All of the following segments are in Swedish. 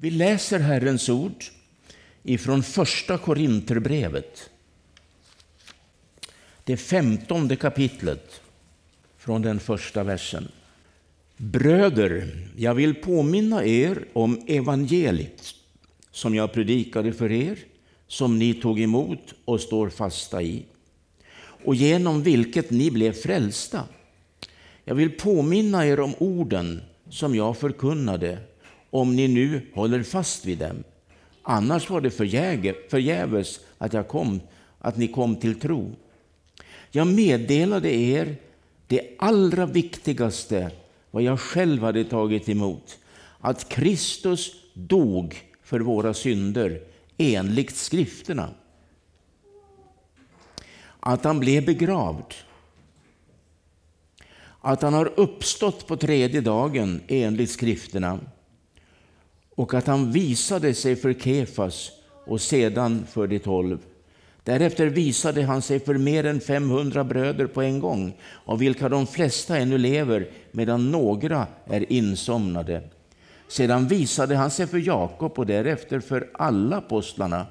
Vi läser Herrens ord ifrån första Korinterbrevet. Det femtonde kapitlet från den första versen. Bröder, jag vill påminna er om evangeliet som jag predikade för er, som ni tog emot och står fasta i, och genom vilket ni blev frälsta. Jag vill påminna er om orden som jag förkunnade, om ni nu håller fast vid dem. Annars var det förgäves att, jag kom, att ni kom till tro. Jag meddelade er det allra viktigaste, vad jag själv hade tagit emot, att Kristus dog för våra synder enligt skrifterna. Att han blev begravd. Att han har uppstått på tredje dagen enligt skrifterna och att han visade sig för Kefas och sedan för de tolv. Därefter visade han sig för mer än 500 bröder på en gång, av vilka de flesta ännu lever, medan några är insomnade. Sedan visade han sig för Jakob och därefter för alla apostlarna.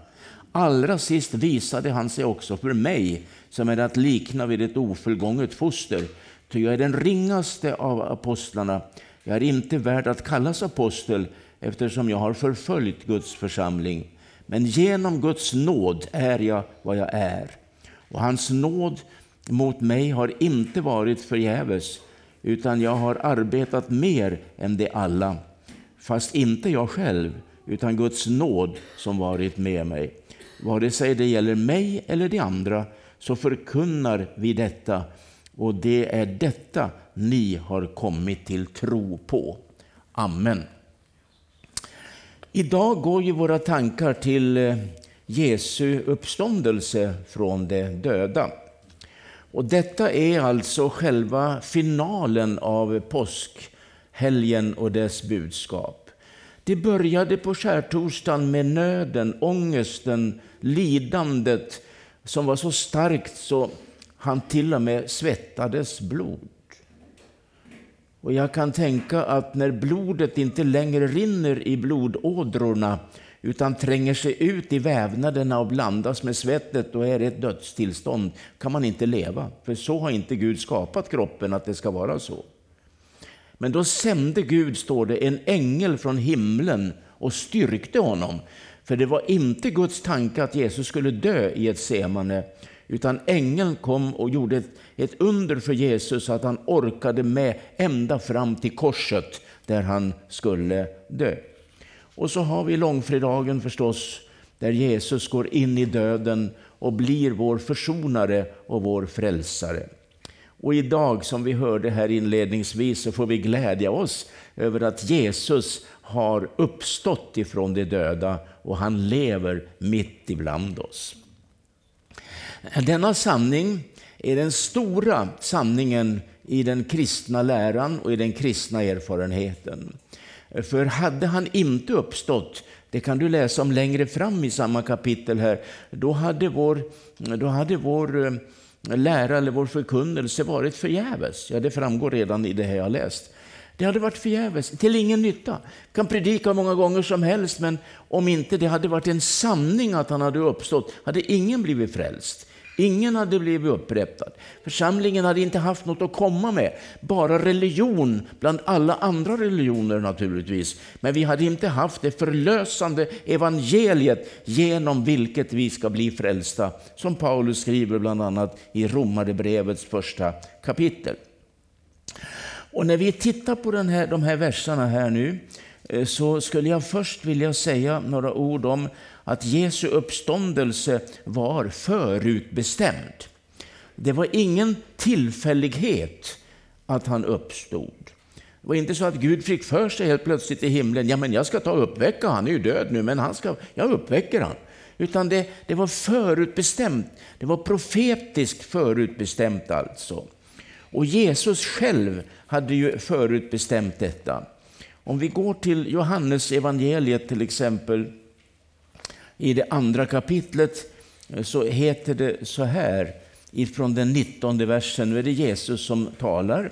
Allra sist visade han sig också för mig, som är att likna vid ett ofullgånget foster, ty jag är den ringaste av apostlarna. Jag är inte värd att kallas apostel, eftersom jag har förföljt Guds församling. Men genom Guds nåd är jag vad jag är. Och hans nåd mot mig har inte varit förgäves, utan jag har arbetat mer än de alla. Fast inte jag själv, utan Guds nåd som varit med mig. Vare sig det gäller mig eller de andra, så förkunnar vi detta, och det är detta ni har kommit till tro på. Amen. Idag går ju våra tankar till eh, Jesu uppståndelse från de döda. Och detta är alltså själva finalen av påskhelgen och dess budskap. Det började på skärtorsdagen med nöden, ångesten, lidandet som var så starkt så han till och med svettades blod. Och jag kan tänka att när blodet inte längre rinner i blodådrorna utan tränger sig ut i vävnaderna och blandas med svettet då är det ett dödstillstånd kan man inte leva. För så har inte Gud skapat kroppen att det ska vara så. Men då sände Gud, står det, en ängel från himlen och styrkte honom. För det var inte Guds tanke att Jesus skulle dö i ett semane utan ängeln kom och gjorde ett, ett under för Jesus så att han orkade med ända fram till korset där han skulle dö. Och så har vi långfredagen förstås, där Jesus går in i döden och blir vår försonare och vår frälsare. Och idag, som vi hörde här inledningsvis, så får vi glädja oss över att Jesus har uppstått ifrån de döda och han lever mitt ibland oss. Denna sanning är den stora sanningen i den kristna läran och i den kristna erfarenheten. För hade han inte uppstått, det kan du läsa om längre fram i samma kapitel här, då hade vår, då hade vår eh, lära eller vår förkunnelse varit förgäves. Ja, det framgår redan i det här jag läst. Det hade varit förgäves, till ingen nytta. Jag kan predika många gånger som helst, men om inte det hade varit en sanning att han hade uppstått, hade ingen blivit frälst. Ingen hade blivit upprättad. Församlingen hade inte haft något att komma med. Bara religion bland alla andra religioner naturligtvis. Men vi hade inte haft det förlösande evangeliet genom vilket vi ska bli frälsta. Som Paulus skriver bland annat i Romarbrevets första kapitel. Och när vi tittar på den här, de här verserna här nu eh, så skulle jag först vilja säga några ord om att Jesu uppståndelse var förutbestämd. Det var ingen tillfällighet att han uppstod. Det var inte så att Gud fick för sig helt plötsligt i himlen, ja men jag ska ta och uppväcka han är ju död nu, men han ska, jag uppväcker han. Utan det, det var förutbestämt, det var profetiskt förutbestämt alltså. Och Jesus själv hade ju förutbestämt detta. Om vi går till Johannes evangeliet till exempel, i det andra kapitlet eh, så heter det så här ifrån den 19 versen. Nu är det Jesus som talar.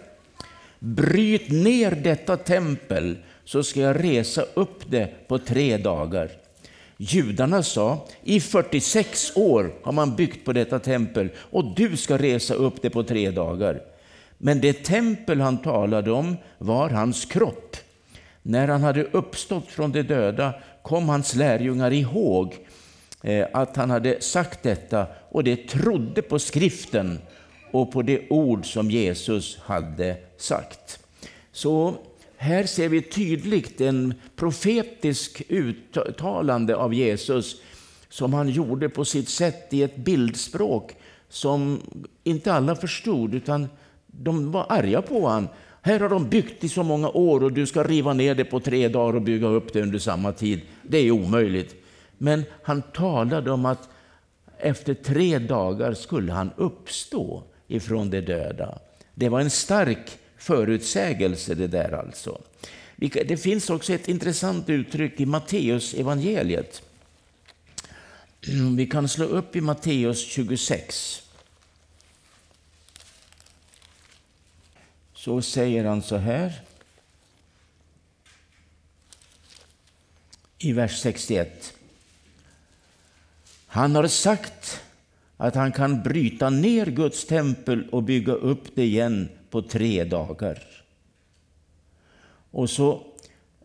Bryt ner detta tempel så ska jag resa upp det på tre dagar. Judarna sa, i 46 år har man byggt på detta tempel och du ska resa upp det på tre dagar. Men det tempel han talade om var hans kropp. När han hade uppstått från de döda kom hans lärjungar ihåg eh, att han hade sagt detta och de trodde på skriften och på det ord som Jesus hade sagt. Så här ser vi tydligt en profetisk uttalande av Jesus som han gjorde på sitt sätt i ett bildspråk som inte alla förstod, utan de var arga på honom. Här har de byggt i så många år och du ska riva ner det på tre dagar och bygga upp det under samma tid. Det är omöjligt. Men han talade om att efter tre dagar skulle han uppstå ifrån de döda. Det var en stark förutsägelse det där alltså. Det finns också ett intressant uttryck i Matteus evangeliet. Vi kan slå upp i Matteus 26. Så säger han så här. I vers 61. Han har sagt att han kan bryta ner Guds tempel och bygga upp det igen på tre dagar. Och så,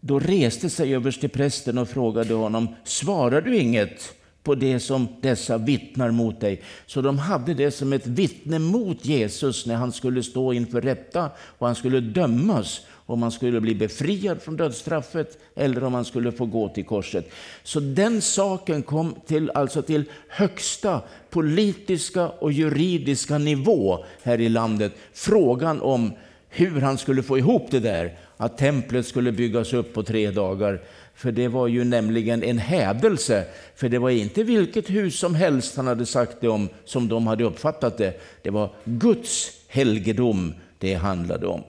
då reste sig översteprästen och frågade honom, svarar du inget på det som dessa vittnar mot dig? Så de hade det som ett vittne mot Jesus när han skulle stå inför rätta och han skulle dömas om han skulle bli befriad från dödsstraffet eller om han skulle få gå till korset. Så den saken kom till, alltså till högsta politiska och juridiska nivå här i landet. Frågan om hur han skulle få ihop det där, att templet skulle byggas upp på tre dagar. För det var ju nämligen en hädelse, för det var inte vilket hus som helst han hade sagt det om som de hade uppfattat det. Det var Guds helgedom det handlade om.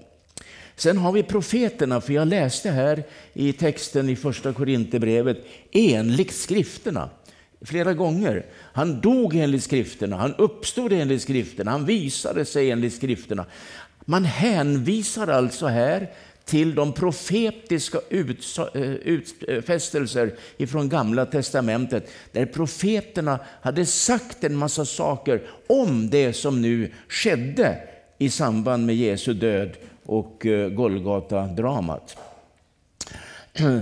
Sen har vi profeterna, för jag läste här i texten i första Korinthierbrevet, enligt skrifterna flera gånger. Han dog enligt skrifterna, han uppstod enligt skrifterna, han visade sig enligt skrifterna. Man hänvisar alltså här till de profetiska utfästelser eh, eh, ifrån Gamla Testamentet, där profeterna hade sagt en massa saker om det som nu skedde i samband med Jesu död och eh, Golgata-dramat.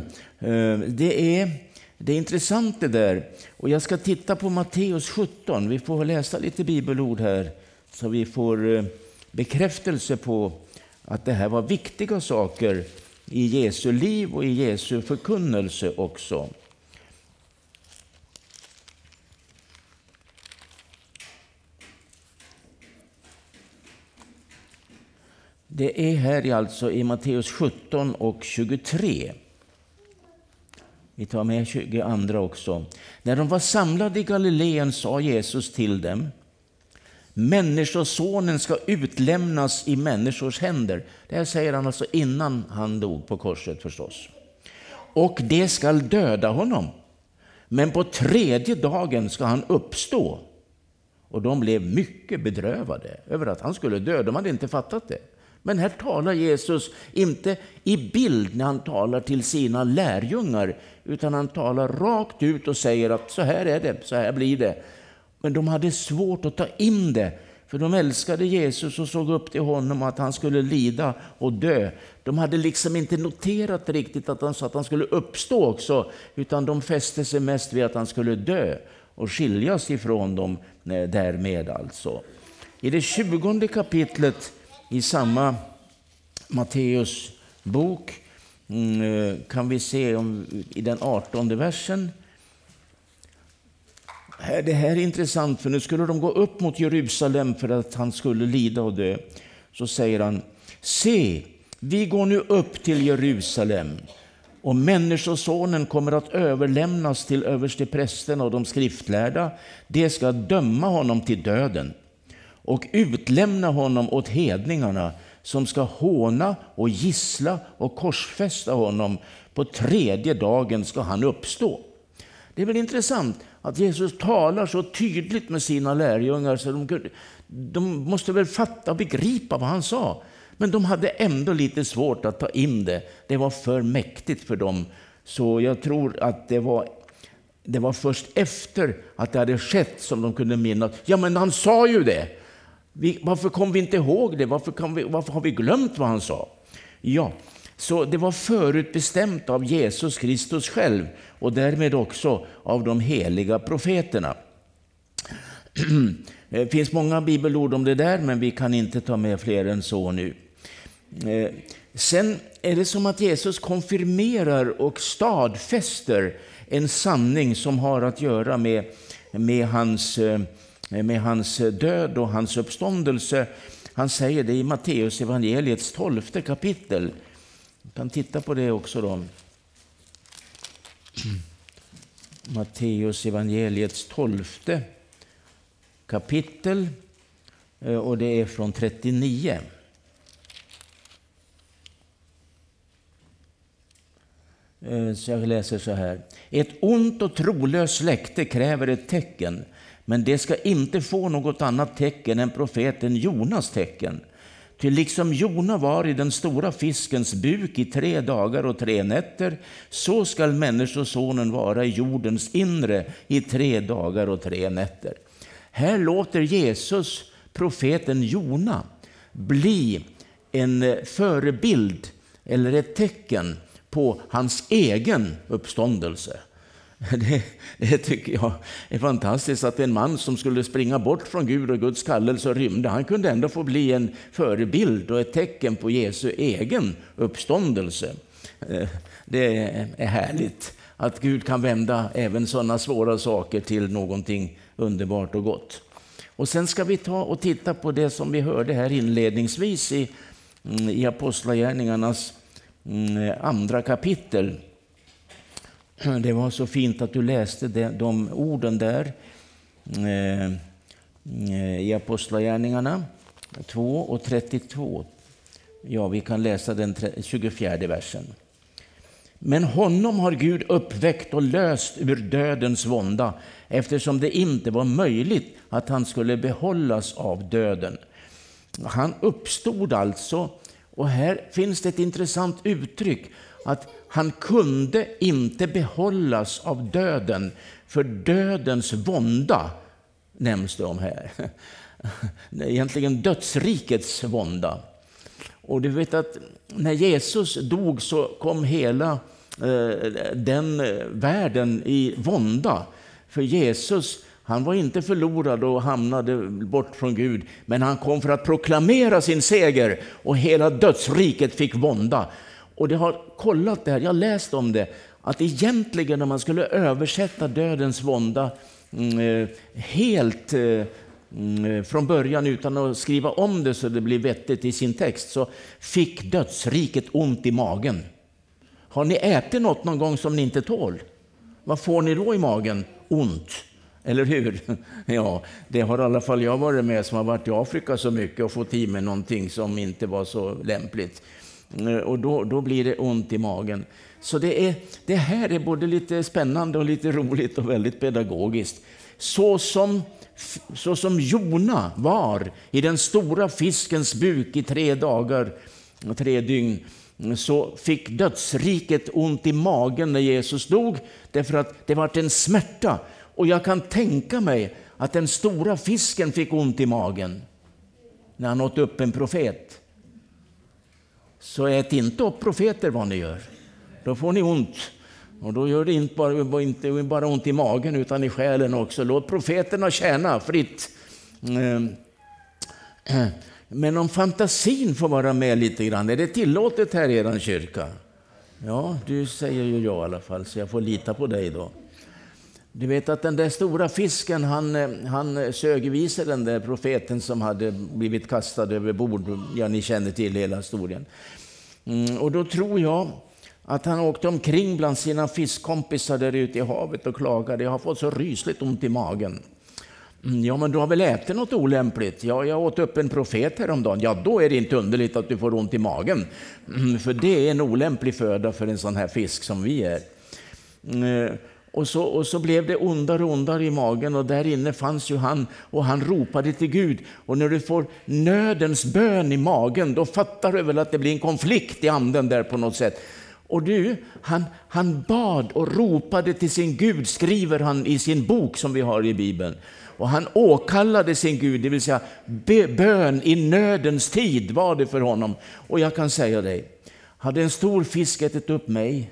Det är, det är intressant det där. Och jag ska titta på Matteus 17. Vi får läsa lite bibelord här så vi får bekräftelse på att det här var viktiga saker i Jesu liv och i Jesu förkunnelse också. Det är här alltså i Matteus 17 och 23. Vi tar med 22 också. När de var samlade i Galileen sa Jesus till dem Människosonen ska utlämnas i människors händer. Det här säger han alltså innan han dog på korset förstås. Och det skall döda honom. Men på tredje dagen ska han uppstå. Och de blev mycket bedrövade över att han skulle dö. De hade inte fattat det. Men här talar Jesus inte i bild när han talar till sina lärjungar, utan han talar rakt ut och säger att så här är det, så här blir det. Men de hade svårt att ta in det, för de älskade Jesus och såg upp till honom att han skulle lida och dö. De hade liksom inte noterat riktigt att han att han skulle uppstå också, utan de fäste sig mest vid att han skulle dö och skiljas ifrån dem eh, därmed alltså. I det tjugonde kapitlet i samma Matteus bok mm, eh, kan vi se om, i den artonde versen. Äh, det här är intressant, för nu skulle de gå upp mot Jerusalem för att han skulle lida och dö. Så säger han, se, vi går nu upp till Jerusalem och Människosonen kommer att överlämnas till översteprästen och de skriftlärda. De ska döma honom till döden och utlämna honom åt hedningarna som ska håna och gissla och korsfästa honom. På tredje dagen ska han uppstå. Det är väl intressant att Jesus talar så tydligt med sina lärjungar så de, de måste väl fatta och begripa vad han sa. Men de hade ändå lite svårt att ta in det. Det var för mäktigt för dem. Så jag tror att det var, det var först efter att det hade skett som de kunde minnas. Ja, men han sa ju det! Vi, varför kom vi inte ihåg det? Varför, vi, varför har vi glömt vad han sa? Ja, så det var förutbestämt av Jesus Kristus själv och därmed också av de heliga profeterna. Det eh, finns många bibelord om det där, men vi kan inte ta med fler än så nu. Eh, sen är det som att Jesus konfirmerar och stadfäster en sanning som har att göra med, med, hans, eh, med hans död och hans uppståndelse. Han säger det i Matteus evangeliets tolfte kapitel. Vi kan titta på det också. då. Matteus evangeliets tolfte kapitel eh, och det är från 39. Eh, så jag läser så här. Ett ont och trolöst släkte kräver ett tecken, men det ska inte få något annat tecken än profeten Jonas tecken. Ty liksom Jona var i den stora fiskens buk i tre dagar och tre nätter, så skall Människosonen vara i jordens inre i tre dagar och tre nätter. Här låter Jesus profeten Jona bli en förebild eller ett tecken på hans egen uppståndelse. Det, det, tycker jag är fantastiskt att en man som skulle springa bort från Gud och Guds kallelse och rymde, han kunde ändå få bli en förebild och ett tecken på Jesu egen uppståndelse. Eh, det är härligt att Gud kan vända även sådana svåra saker till någonting underbart och gott. Och sen ska vi ta och titta på det som vi hörde här inledningsvis i, mm, i Apostlagärningarnas mm, andra kapitel. Det var så fint att du läste de, orden där eh, i Apostlagärningarna 2 och 32. Ja, vi kan läsa den 24 versen. Men honom har Gud uppväckt och löst ur dödens vånda eftersom det inte var möjligt att han skulle behållas av döden. Han uppstod alltså, och här finns det ett intressant uttryck, att han kunde inte behållas av döden, för dödens vånda nämns det om här. Egentligen dödsrikets vånda. Och du vet att när Jesus dog så kom hela eh, den världen i vånda. För Jesus, han var inte förlorad och hamnade bort från Gud, men han kom för att proklamera sin seger och hela dödsriket fick vånda. Och det har kollat det här, jag har läst om det, att egentligen när man skulle översätta dödens vånda mm, eh, helt eh, mm, eh, från början utan att skriva om det så det blir vettigt i sin text så fick dödsriket ont i magen. Har ni ätit något någon gång som ni inte tål? Vad får ni då i magen? Ont. Eller hur? Ja, det har i alla fall jag varit med som har varit i Afrika så mycket och fått i mig någonting som inte var så lämpligt. Eh, och då, då blir det ont i magen. Så det, är, det här är både lite spännande och lite roligt och väldigt pedagogiskt. Så som, så som Jona var i den stora fiskens buk i tre dagar och tre dygn, så fick dödsriket ont i magen när Jesus dog, därför att det var en smärta. Och jag kan tänka mig att den stora fisken fick ont i magen när han åt upp en profet. Så ät inte upp profeter vad ni gör. Då får ni ont. Och då gör det inte bara, inte bara ont i magen utan i själen också. Låt profeterna tjäna fritt. Ehm, Men om fantasin får vara med lite grann, är det tillåtet här i er kyrka? Ja, du säger ju ja i alla fall, så jag får lita på dig då. Du vet att den där stora fisken, han, eh, han sög i sig den där profeten som hade blivit kastad över bord. Ja, ni känner till hela historien. Mm, och då tror jag att han åkte omkring bland sina fiskkompisar där ute i havet och klagade. Jag har fått så rysligt ont i magen. Mm, ja, men du har väl ätit något olämpligt? Ja, jag åt upp en profet häromdagen. Ja, då är det inte underligt att du får ont i magen. Mm, för det är en olämplig föda för en sån här fisk som vi är. Mm, eh, och så, och så blev det ondare och ondare i magen och där inne fanns ju han och han ropade till Gud. Och när du får nödens bön i magen, då fattar du väl att det blir en konflikt i anden där på något sätt. Och du, han, han bad och ropade till sin Gud, skriver han i sin bok som vi har i Bibeln. Och han åkallade sin Gud, det vill säga bön i nödens tid var det för honom. Och jag kan säga dig, hade en stor fisk ätit upp mig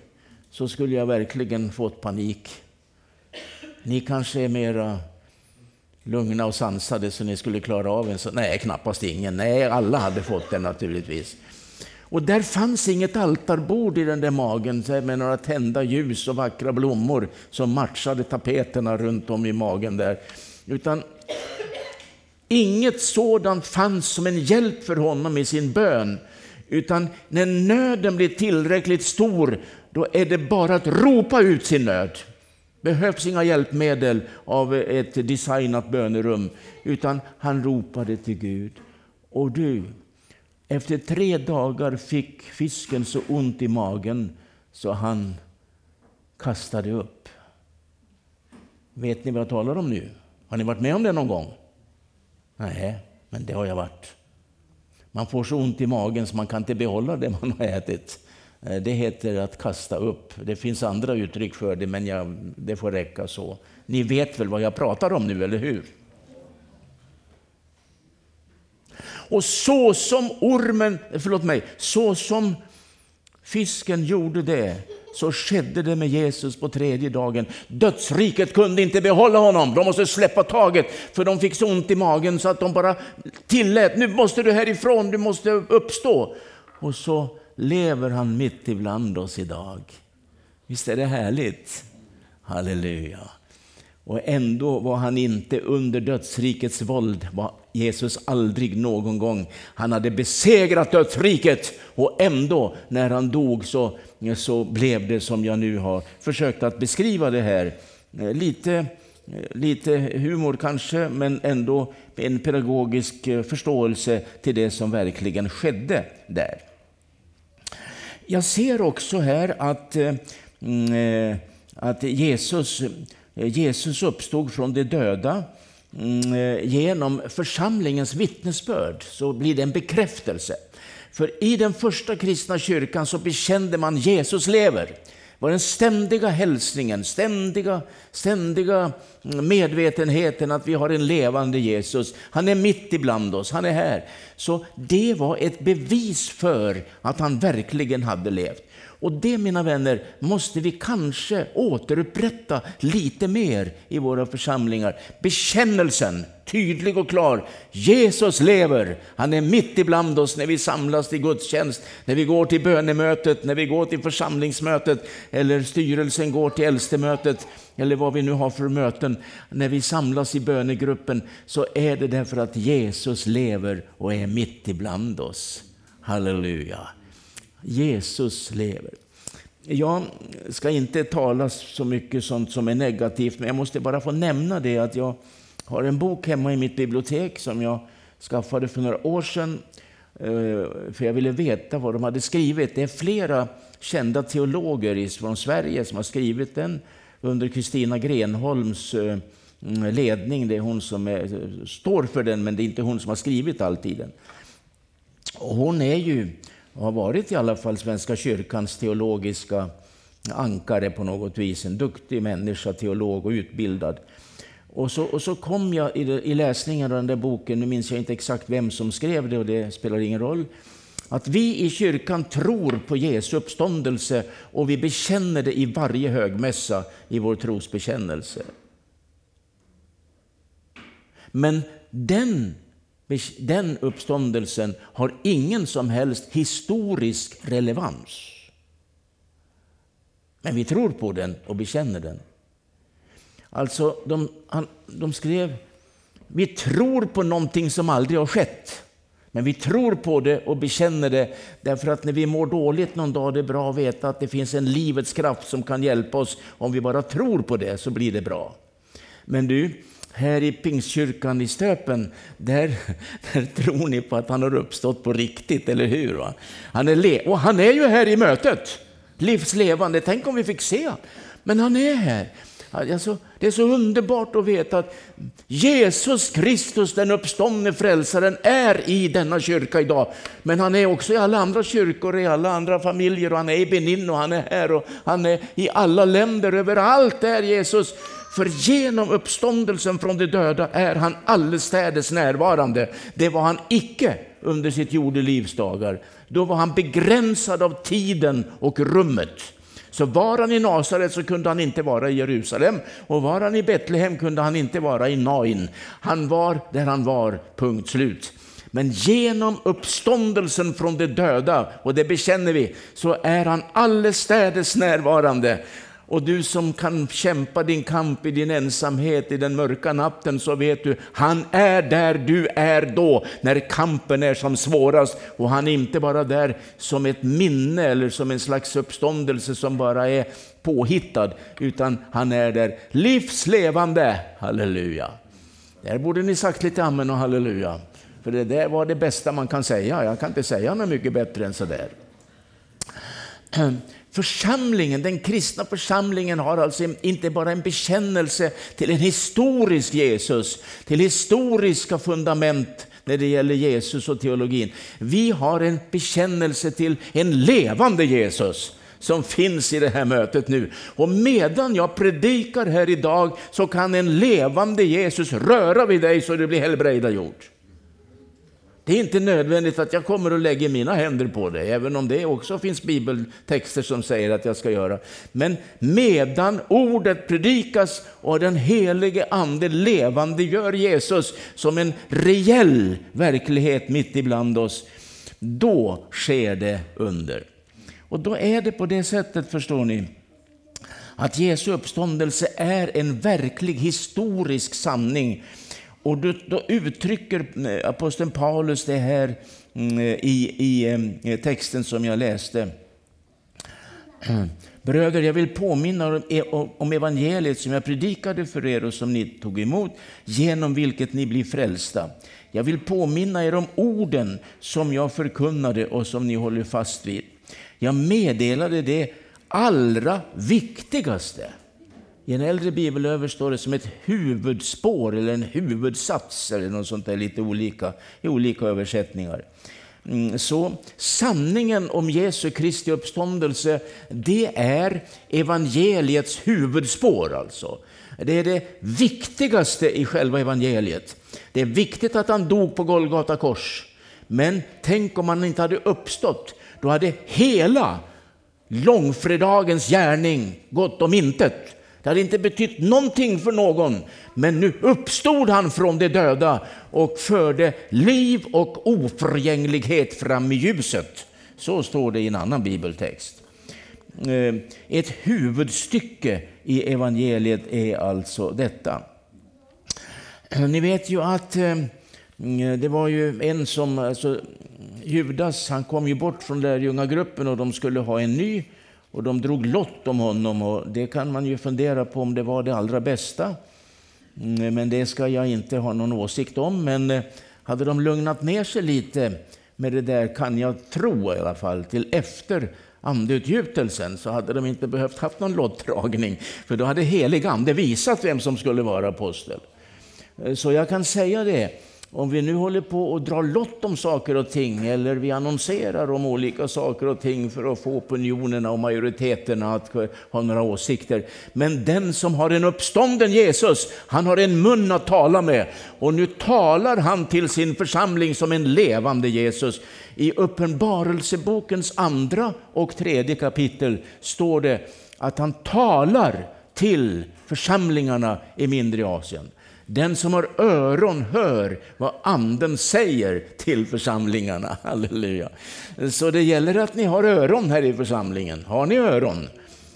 så skulle jag verkligen fått panik. Ni kanske är mera lugna och sansade så ni skulle klara av en sån. Nej, knappast ingen. Nej, alla hade fått det naturligtvis. Och där fanns inget altarbord i den där magen med några tända ljus och vackra blommor som matchade tapeterna runt om i magen där. Utan inget sådant fanns som en hjälp för honom i sin bön. Utan när nöden blir tillräckligt stor, då är det bara att ropa ut sin nöd. behövs inga hjälpmedel av ett designat bönerum, utan han ropade till Gud. Och du, efter tre dagar fick fisken så ont i magen så han kastade upp. Vet ni vad jag talar om nu? Har ni varit med om det någon gång? Nej, men det har jag varit. Man får så ont i magen så man kan inte behålla det man har ätit. Eh, det heter att kasta upp. Det finns andra uttryck för det, men jag, det får räcka så. Ni vet väl vad jag pratar om nu, eller hur? Och så som ormen, förlåt mig, så som fisken gjorde det, så skedde det med Jesus på tredje dagen. Dödsriket kunde inte behålla honom. De måste släppa taget, för de fick så ont i magen så att de bara tillät, nu måste du härifrån, du måste uppstå. Och så lever han mitt ibland oss idag. Visst är det härligt? Halleluja. Och ändå var han inte under dödsrikets våld, var Jesus aldrig någon gång. Han hade besegrat dödsriket och ändå när han dog så, så blev det som jag nu har försökt att beskriva det här. Lite, lite humor kanske, men ändå en pedagogisk eh, förståelse till det som verkligen skedde där. Jag ser också här att, eh, mm, eh, att Jesus eh, Jesus uppstod från de döda. Mm, genom församlingens vittnesbörd så blir det en bekräftelse. För i den första kristna kyrkan så bekände man Jesus lever var den ständiga hälsningen, ständiga, ständiga medvetenheten att vi har en levande Jesus. Han är mitt ibland oss, han är här. Så det var ett bevis för att han verkligen hade levt. Och det mina vänner måste vi kanske återupprätta lite mer i våra församlingar. Bekännelsen, tydlig och klar. Jesus lever. Han är mitt ibland oss när vi samlas till gudstjänst, när vi går till bönemötet, när vi går till församlingsmötet eller styrelsen går till äldstemötet eller vad vi nu har för möten. När vi samlas i bönegruppen så är det därför att Jesus lever och är mitt ibland oss. Halleluja. Jesus lever. Jag ska inte tala så mycket sånt som är negativt, men jag måste bara få nämna det att jag har en bok hemma i mitt bibliotek som jag skaffade för några år sedan. Eh, för jag ville veta vad de hade skrivit. Det är flera kända teologer från Sverige som har skrivit den under Kristina Grenholms eh, ledning. Det är hon som är, står för den, men det är inte hon som har skrivit alltid den. Och hon är ju och har varit i alla fall Svenska kyrkans teologiska ankare på något vis. En duktig människa, teolog och utbildad. Och så, och så kom jag i, i läsningen av den där boken, nu minns jag inte exakt vem som skrev det och det spelar ingen roll, att vi i kyrkan tror på Jesu uppståndelse och vi bekänner det i varje högmässa i vår trosbekännelse. Men den den uppståndelsen har ingen som helst historisk relevans. Men vi tror på den och bekänner den. Alltså, de, han, de skrev, vi tror på någonting som aldrig har skett. Men vi tror på det och bekänner det därför att när vi mår dåligt någon dag, det är bra att veta att det finns en livets kraft som kan hjälpa oss. Om vi bara tror på det så blir det bra. Men du, här i Pingstkyrkan i Stöpen, där, där tror ni på att han har uppstått på riktigt, eller hur? Han är och han är ju här i mötet, livslevande. Tänk om vi fick se Men han är här. Alltså, det är så underbart att veta att Jesus Kristus, den uppståndne frälsaren, är i denna kyrka idag. Men han är också i alla andra kyrkor, i alla andra familjer och han är i Benin och han är här och han är i alla länder, överallt är Jesus. För genom uppståndelsen från de döda är han allestädes närvarande. Det var han icke under sitt jordelivsdagar. Då var han begränsad av tiden och rummet. Så var han i Nasaret så kunde han inte vara i Jerusalem och var han i Betlehem kunde han inte vara i Nain. Han var där han var, punkt slut. Men genom uppståndelsen från de döda, och det bekänner vi, så är han allestädes närvarande. Och du som kan kämpa din kamp i din ensamhet i den mörka natten så vet du, han är där du är då när kampen är som svårast. Och han är inte bara där som ett minne eller som en slags uppståndelse som bara är påhittad, utan han är där livslevande. Halleluja. Där borde ni sagt lite amen och halleluja. För det där var det bästa man kan säga. Jag kan inte säga något mycket bättre än så där. Församlingen, den kristna församlingen har alltså inte bara en bekännelse till en historisk Jesus, till historiska fundament när det gäller Jesus och teologin. Vi har en bekännelse till en levande Jesus som finns i det här mötet nu. Och medan jag predikar här idag så kan en levande Jesus röra vid dig så du blir helbrägdagjord. gjort. Det är inte nödvändigt att jag kommer och lägger mina händer på dig, även om det också finns bibeltexter som säger att jag ska göra. Men medan ordet predikas och den helige ande levande gör Jesus som en reell verklighet mitt ibland oss, då sker det under. Och då är det på det sättet, förstår ni, att Jesu uppståndelse är en verklig historisk sanning och då, då uttrycker eh, aposteln Paulus det här mm, eh, i, i eh, texten som jag läste. Bröder, jag vill påminna e, om evangeliet som jag predikade för er och som ni tog emot, genom vilket ni blir frälsta. Jag vill påminna er om orden som jag förkunnade och som ni håller fast vid. Jag meddelade det allra viktigaste i en äldre bibelöver står det som ett huvudspår eller en huvudsats eller något sånt där, lite olika i olika översättningar. Mm, så sanningen om Jesu Kristi uppståndelse, det är evangeliets huvudspår alltså. Det är det viktigaste i själva evangeliet. Det är viktigt att han dog på Golgata kors. Men tänk om han inte hade uppstått. Då hade hela långfredagens gärning gått om intet. Det hade inte betytt någonting för någon, men nu uppstod han från de döda och förde liv och oförgänglighet fram i ljuset. Så står det i en annan bibeltext. Eh, ett huvudstycke i evangeliet är alltså detta. Ni vet ju att eh, det var ju en som, alltså Judas, han kom ju bort från lärjungagruppen och de skulle ha en ny och de drog lott om honom och det kan man ju fundera på om det var det allra bästa. Mm, men det ska jag inte ha någon åsikt om. Men eh, hade de lugnat ner sig lite med det där, kan jag tro i alla fall, till efter andeutgjutelsen så hade de inte behövt haft någon lottdragning. För då hade helig ande visat vem som skulle vara apostel. Eh, så jag kan säga det, om vi nu håller på och drar lott om saker och ting eller vi annonserar om olika saker och ting för att få opinionerna och majoriteterna att ha några åsikter. Men den som har en uppstånden Jesus, han har en mun att tala med. Och nu talar han till sin församling som en levande Jesus. I Uppenbarelsebokens andra och tredje kapitel står det att han talar till församlingarna i mindre Asien. Den som har öron hör vad anden säger till församlingarna. Halleluja. Så det gäller att ni har öron här i församlingen. Har ni öron?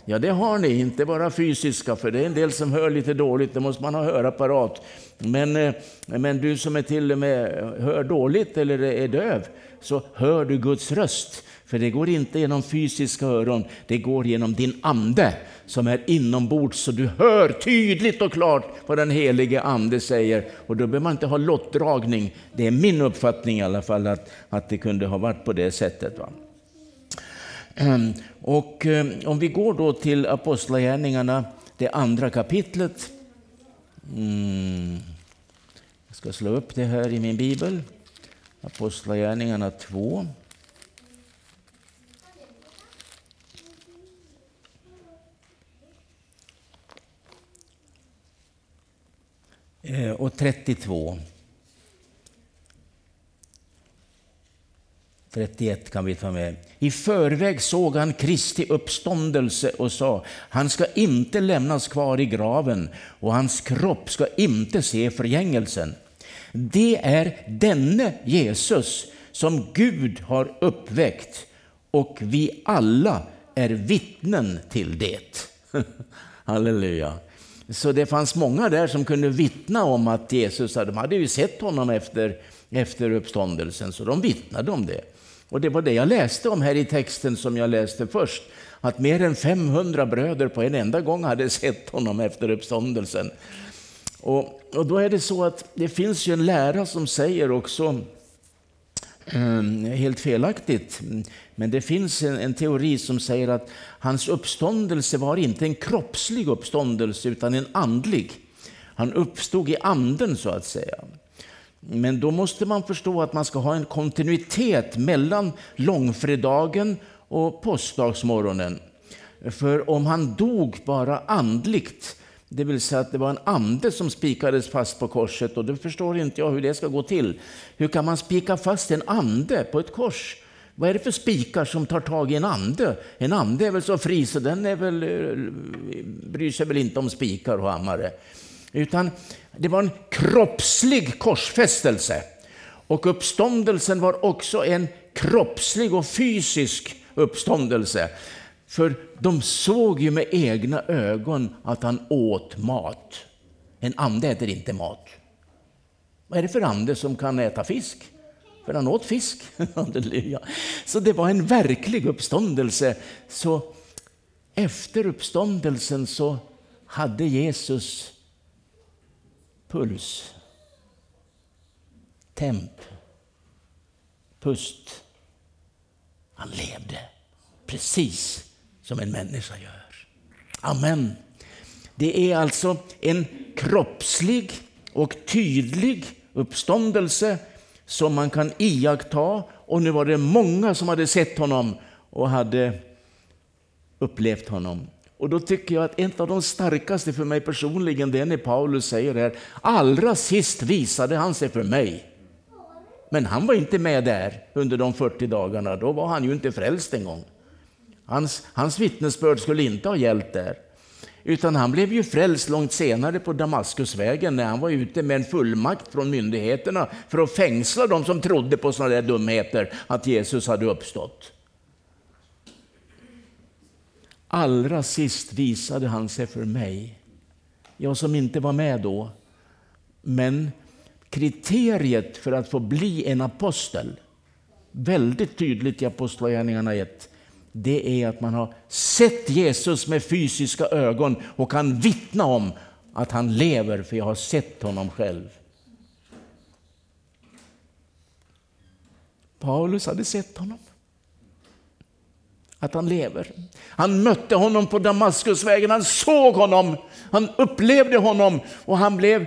Ja, det har ni, inte bara fysiska, för det är en del som hör lite dåligt, det måste man ha hörapparat. Men, eh, men du som är till och med hör dåligt eller är döv, så hör du Guds röst. För det går inte genom fysiska öron, det går genom din ande som är inombords så du hör tydligt och klart vad den helige ande säger. Och då behöver man inte ha lottdragning. Det är min uppfattning i alla fall att, att det kunde ha varit på det sättet. Va? Ehm, och eh, om vi går då till Apostlagärningarna, det andra kapitlet. Mm. Jag ska slå upp det här i min bibel. Apostlagärningarna 2. Eh, Eh, och 32. 31 kan vi ta med. I förväg såg han Kristi uppståndelse och sa, han ska inte lämnas kvar i graven och hans kropp ska inte se förgängelsen. Det är denne Jesus som Gud har uppväckt och vi alla är vittnen till det. Halleluja. Så det fanns många där som kunde vittna om att Jesus, de hade ju sett honom efter, efter uppståndelsen, så de vittnade om det. Och det var det jag läste om här i texten som jag läste först. Att mer än 500 bröder på en enda gång hade sett honom efter uppståndelsen. Och, och då är det så att det finns ju en lära som säger också, Ehm, helt felaktigt, men det finns en, en, teori som säger att hans uppståndelse var inte en kroppslig uppståndelse utan en andlig. Han uppstod i anden så att säga. Men då måste man förstå att man ska ha en kontinuitet mellan långfredagen och påskdagsmorgonen. För om han dog bara andligt, det vill säga att det var en ande som spikades fast på korset, och då förstår inte jag hur det ska gå till. Hur kan man spika fast en ande på ett kors? Vad är det för spikar som tar tag i en ande? En ande är väl så fri så den är väl, eh, bryr sig väl inte om spikar och hammare. Utan det var en kroppslig korsfästelse. Och uppståndelsen var också en kroppslig och fysisk uppståndelse. För de såg ju med egna ögon att han åt mat. En ande äter inte mat. Vad är det för ande som kan äta fisk? För han åt fisk. Halleluja. Så det var en verklig uppståndelse. Så efter uppståndelsen så hade Jesus puls, temp, pust. Han levde precis som en människa gör. Amen. Det är alltså en kroppslig och tydlig uppståndelse som man kan iaktta. Och nu var det många som hade sett honom och hade upplevt honom. Och då tycker jag att en av de starkaste för mig personligen, det är när Paulus säger här, allra sist visade han sig för mig. Men han var inte med där under de 40 dagarna, då var han ju inte frälst en gång. Hans, hans vittnesbörd skulle inte ha gällt där. Utan han blev ju frälst långt senare på Damaskusvägen när han var ute med en fullmakt från myndigheterna för att fängsla de som trodde på sådana där dumheter, att Jesus hade uppstått. Allra sist visade han sig för mig, jag som inte var med då. Men kriteriet för att få bli en apostel, väldigt tydligt i Apostlagärningarna 1, det är att man har sett Jesus med fysiska ögon och kan vittna om att han lever, för jag har sett honom själv. Paulus hade sett honom att han lever. Han mötte honom på Damaskusvägen, han såg honom, han upplevde honom och han blev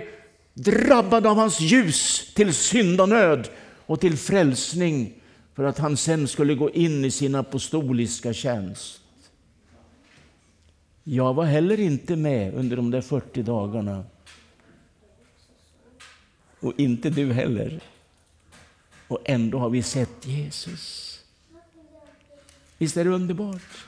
drabbad av hans ljus till syndanöd och till frälsning för att han sen skulle gå in i sin apostoliska tjänst. Jag var heller inte med under de där 40 dagarna. Och inte du heller. Och ändå har vi sett Jesus. Visst är det underbart?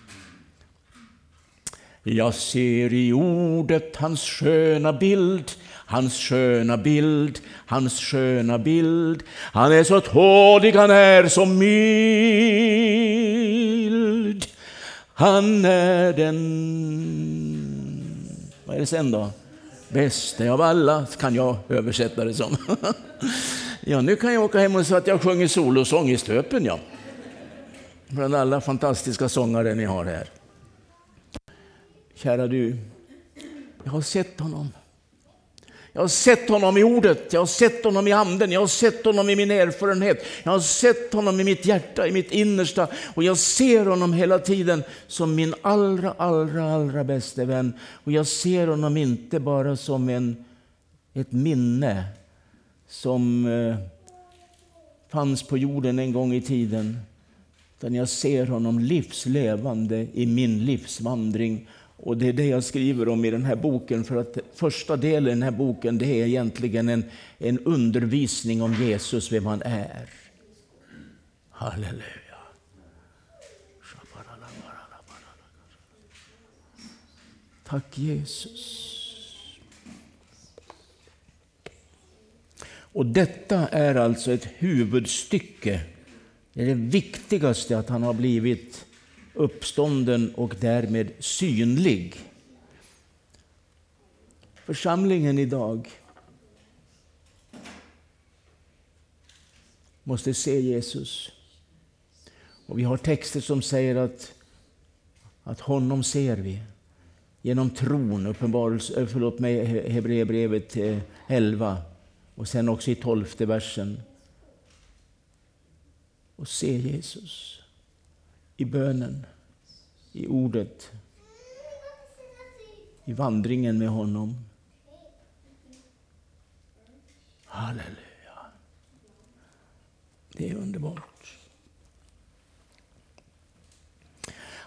Jag ser i ordet hans sköna bild, hans sköna bild, hans sköna bild. Han är så tålig, han är så mild. Han är den... Vad är det sen då? Bäste av alla, kan jag översätta det som. ja, nu kan jag åka hem och säga att jag sjunger solosång i Stöpen, ja bland alla fantastiska sångare ni har här. Kära du, jag har sett honom. Jag har sett honom i ordet, jag har sett honom i anden, jag har sett honom i min erfarenhet. Jag har sett honom i mitt hjärta, i mitt innersta och jag ser honom hela tiden som min allra, allra, allra bästa vän. Och jag ser honom inte bara som en, ett minne som eh, fanns på jorden en gång i tiden. Utan jag ser honom livslevande i min livsvandring och det är det jag skriver om i den här boken, för att första delen i den här boken det är egentligen en, en undervisning om Jesus, vem han är. Halleluja. Tack Jesus. Och detta är alltså ett huvudstycke. Det är det viktigaste att han har blivit uppstånden och därmed synlig. Församlingen idag måste se Jesus. Och Vi har texter som säger att, att honom ser vi genom tron, uppenbarelse, eh, förlåt mig, Hebreerbrevet eh, 11 och sen också i tolfte versen. Och se Jesus i bönen, i ordet, i vandringen med honom. Halleluja. Det är underbart.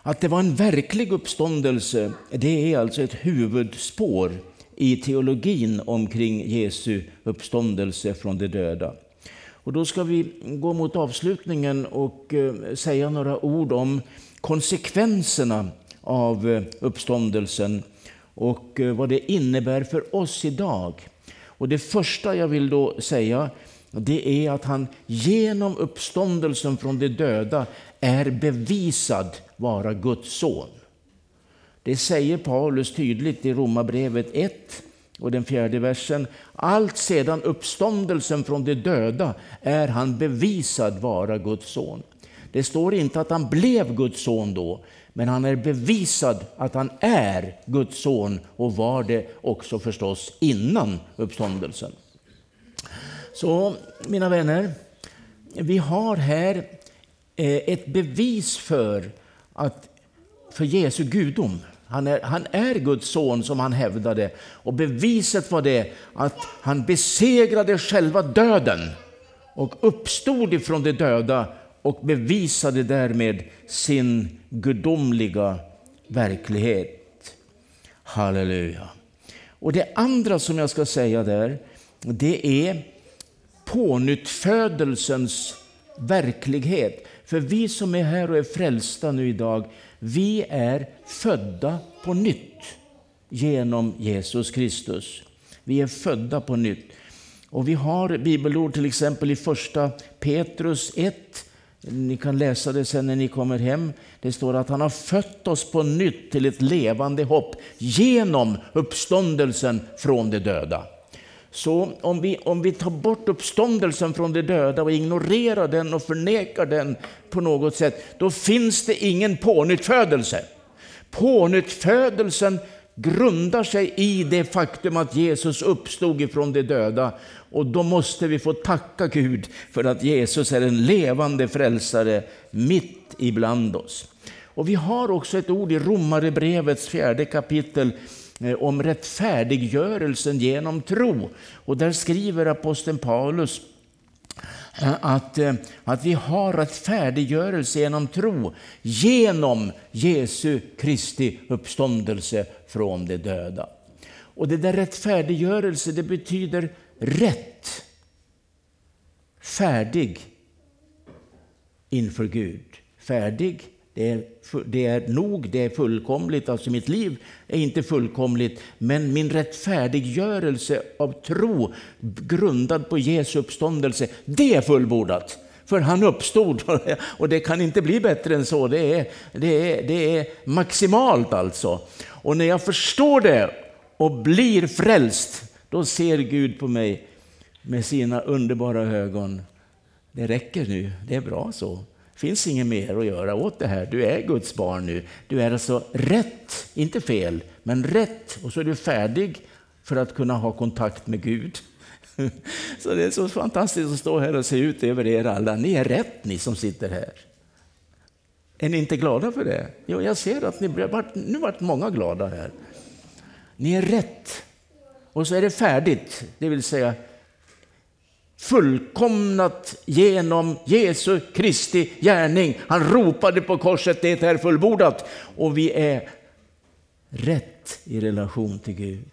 Att det var en verklig uppståndelse, det är alltså ett huvudspår i teologin omkring Jesu uppståndelse från de döda. Och då ska vi gå mot avslutningen och eh, säga några ord om konsekvenserna av eh, uppståndelsen och eh, vad det innebär för oss idag. Och det första jag vill då säga det är att han genom uppståndelsen från de döda är bevisad vara Guds son. Det säger Paulus tydligt i Romarbrevet 1 och den fjärde versen. Allt sedan uppståndelsen från de döda är han bevisad vara Guds son. Det står inte att han blev Guds son då, men han är bevisad att han är Guds son och var det också förstås innan uppståndelsen. Så mina vänner, vi har här eh, ett bevis för, att, för Jesu gudom. Han är, han är Guds son som han hävdade. Och beviset var det att han besegrade själva döden och uppstod ifrån de döda och bevisade därmed sin gudomliga verklighet. Halleluja. Och det andra som jag ska säga där, det är pånyttfödelsens verklighet. För vi som är här och är frälsta nu idag, vi är födda på nytt genom Jesus Kristus. Vi är födda på nytt. Och vi har bibelord till exempel i första Petrus 1. Ni kan läsa det sen när ni kommer hem. Det står att han har fött oss på nytt till ett levande hopp genom uppståndelsen från de döda. Så om vi, om vi tar bort uppståndelsen från de döda och ignorerar den och förnekar den på något sätt, då finns det ingen pånyttfödelse. Pånyttfödelsen grundar sig i det faktum att Jesus uppstod ifrån de döda. Och då måste vi få tacka Gud för att Jesus är en levande frälsare mitt ibland oss. Och vi har också ett ord i Romarebrevets fjärde kapitel Eh, om rättfärdiggörelsen genom tro. Och där skriver aposteln Paulus eh, att, eh, att vi har rättfärdiggörelse genom tro genom Jesu Kristi uppståndelse från de döda. Och det där rättfärdiggörelse, det betyder rätt, färdig inför Gud. Färdig, det är, det är nog, det är fullkomligt. Alltså mitt liv är inte fullkomligt, men min rättfärdiggörelse av tro grundad på Jesu uppståndelse, det är fullbordat. För han uppstod och det kan inte bli bättre än så. Det är, det är, det är maximalt alltså. Och när jag förstår det och blir frälst, då ser Gud på mig med sina underbara ögon. Det räcker nu, det är bra så finns inget mer att göra åt det här. Du är Guds barn nu. Du är alltså rätt, inte fel, men rätt. Och så är du färdig för att kunna ha kontakt med Gud. Så det är så fantastiskt att stå här och se ut över er alla. Ni är rätt ni som sitter här. Är ni inte glada för det? Jo, jag ser att ni varit, nu varit många glada här. Ni är rätt. Och så är det färdigt, det vill säga fullkomnat genom Jesu Kristi gärning. Han ropade på korset, det är fullbordat. Och vi är rätt i relation till Gud.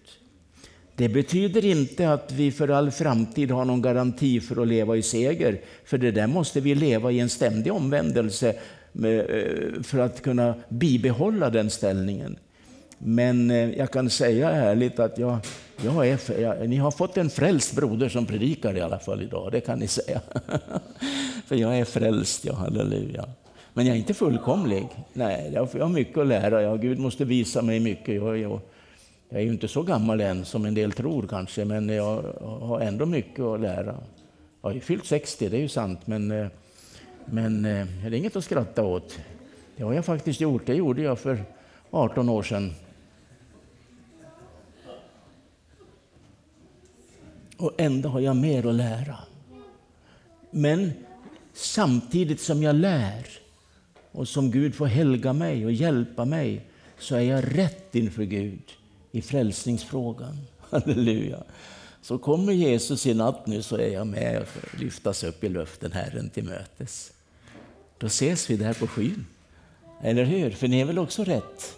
Det betyder inte att vi för all framtid har någon garanti för att leva i seger. För det där måste vi leva i en ständig omvändelse eh, för att kunna bibehålla den ställningen. Men eh, jag kan säga ärligt att jag, jag är, jag, ni har fått en frälst broder som predikar i alla fall idag, det kan ni säga. för jag är frälst, ja halleluja. Men jag är inte fullkomlig. Nej, jag har mycket att lära. Jag, Gud måste visa mig mycket. Jag, jag, jag är ju inte så gammal än som en del tror kanske, men jag har ändå mycket att lära. Jag har ju fyllt 60, det är ju sant, men, eh, men eh, det är inget att skratta åt. Det har jag faktiskt gjort. Det gjorde jag för 18 år sedan. Och ändå har jag mer att lära. Men samtidigt som jag lär och som Gud får helga mig och hjälpa mig så är jag rätt inför Gud i frälsningsfrågan. Halleluja. Så kommer Jesus i natt nu så är jag med och lyftas upp i luften Herren till mötes. Då ses vi där på skyn. Eller hur? För ni är väl också rätt?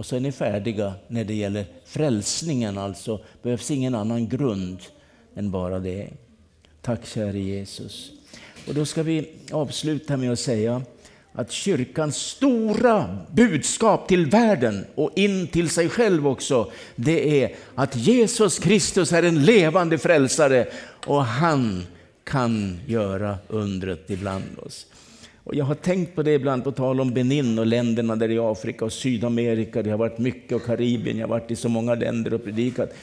Och så är ni färdiga när det gäller frälsningen alltså. behövs ingen annan grund än bara det. Tack käre Jesus. Och då ska vi avsluta med att säga att kyrkans stora budskap till världen och in till sig själv också, det är att Jesus Kristus är en levande frälsare och han kan göra undret ibland oss. Och jag har tänkt på det ibland på tal om Benin och länderna där i Afrika och Sydamerika. Det har varit mycket och Karibien. Jag har varit i så många länder och predikat.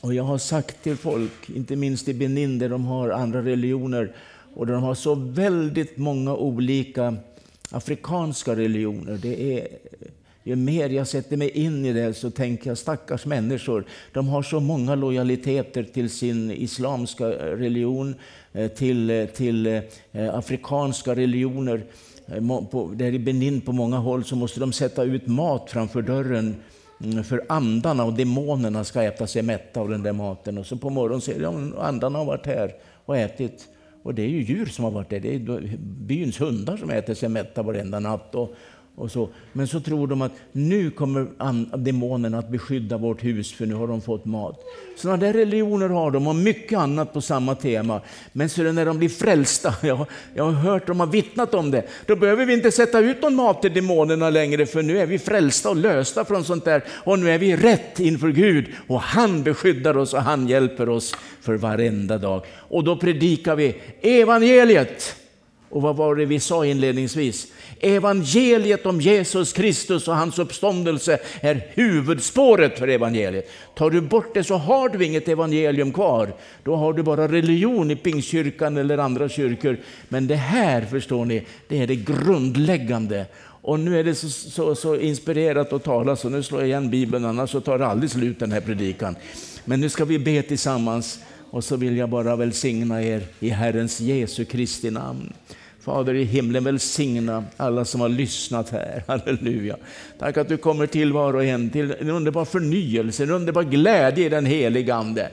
Och jag har sagt till folk, inte minst i Benin där de har andra religioner och där de har så väldigt många olika afrikanska religioner. Det är, ju mer jag sätter mig in i det så tänker jag stackars människor. De har så många lojaliteter till sin islamska religion, Eh, till, eh, till eh, afrikanska religioner. Där i Benin på många håll så måste de sätta ut mat framför dörren mm, för andarna och demonerna ska äta sig mätta av den där maten. Och så på morgonen ser de att andarna har varit här och ätit. Och det är ju djur som har varit där. Det är byns hundar som äter sig mätta varenda natt. Och, och så. Men så tror de att nu kommer demonerna att beskydda vårt hus för nu har de fått mat. Sådana där religioner har de och mycket annat på samma tema. Men så när de blir frälsta, jag, jag har hört de har vittnat om det, då behöver vi inte sätta ut någon mat till demonerna längre för nu är vi frälsta och lösta från sånt där och nu är vi rätt inför Gud och han beskyddar oss och han hjälper oss för varenda dag. Och då predikar vi evangeliet. Och vad var det vi sa inledningsvis? Evangeliet om Jesus Kristus och hans uppståndelse är huvudspåret för evangeliet. Tar du bort det så har du inget evangelium kvar. Då har du bara religion i Pingstkyrkan eller andra kyrkor. Men det här, förstår ni, det är det grundläggande. Och nu är det så, så, så inspirerat att tala så nu slår jag igen Bibeln, annars så tar det aldrig slut den här predikan. Men nu ska vi be tillsammans och så vill jag bara välsigna er i Herrens Jesu Kristi namn. Fader i himlen, välsigna alla som har lyssnat här. Halleluja. Tack att du kommer till var och en, till en underbar förnyelse, en underbar glädje i den helige Ande.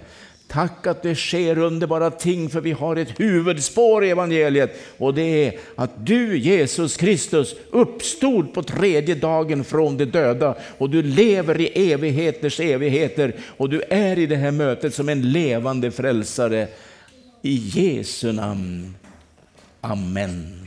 Tack att det sker underbara ting, för vi har ett huvudspår i evangeliet och det är att du, Jesus Kristus, uppstod på tredje dagen från de döda och du lever i evigheters evigheter och du är i det här mötet som en levande frälsare. I Jesu namn. Amen.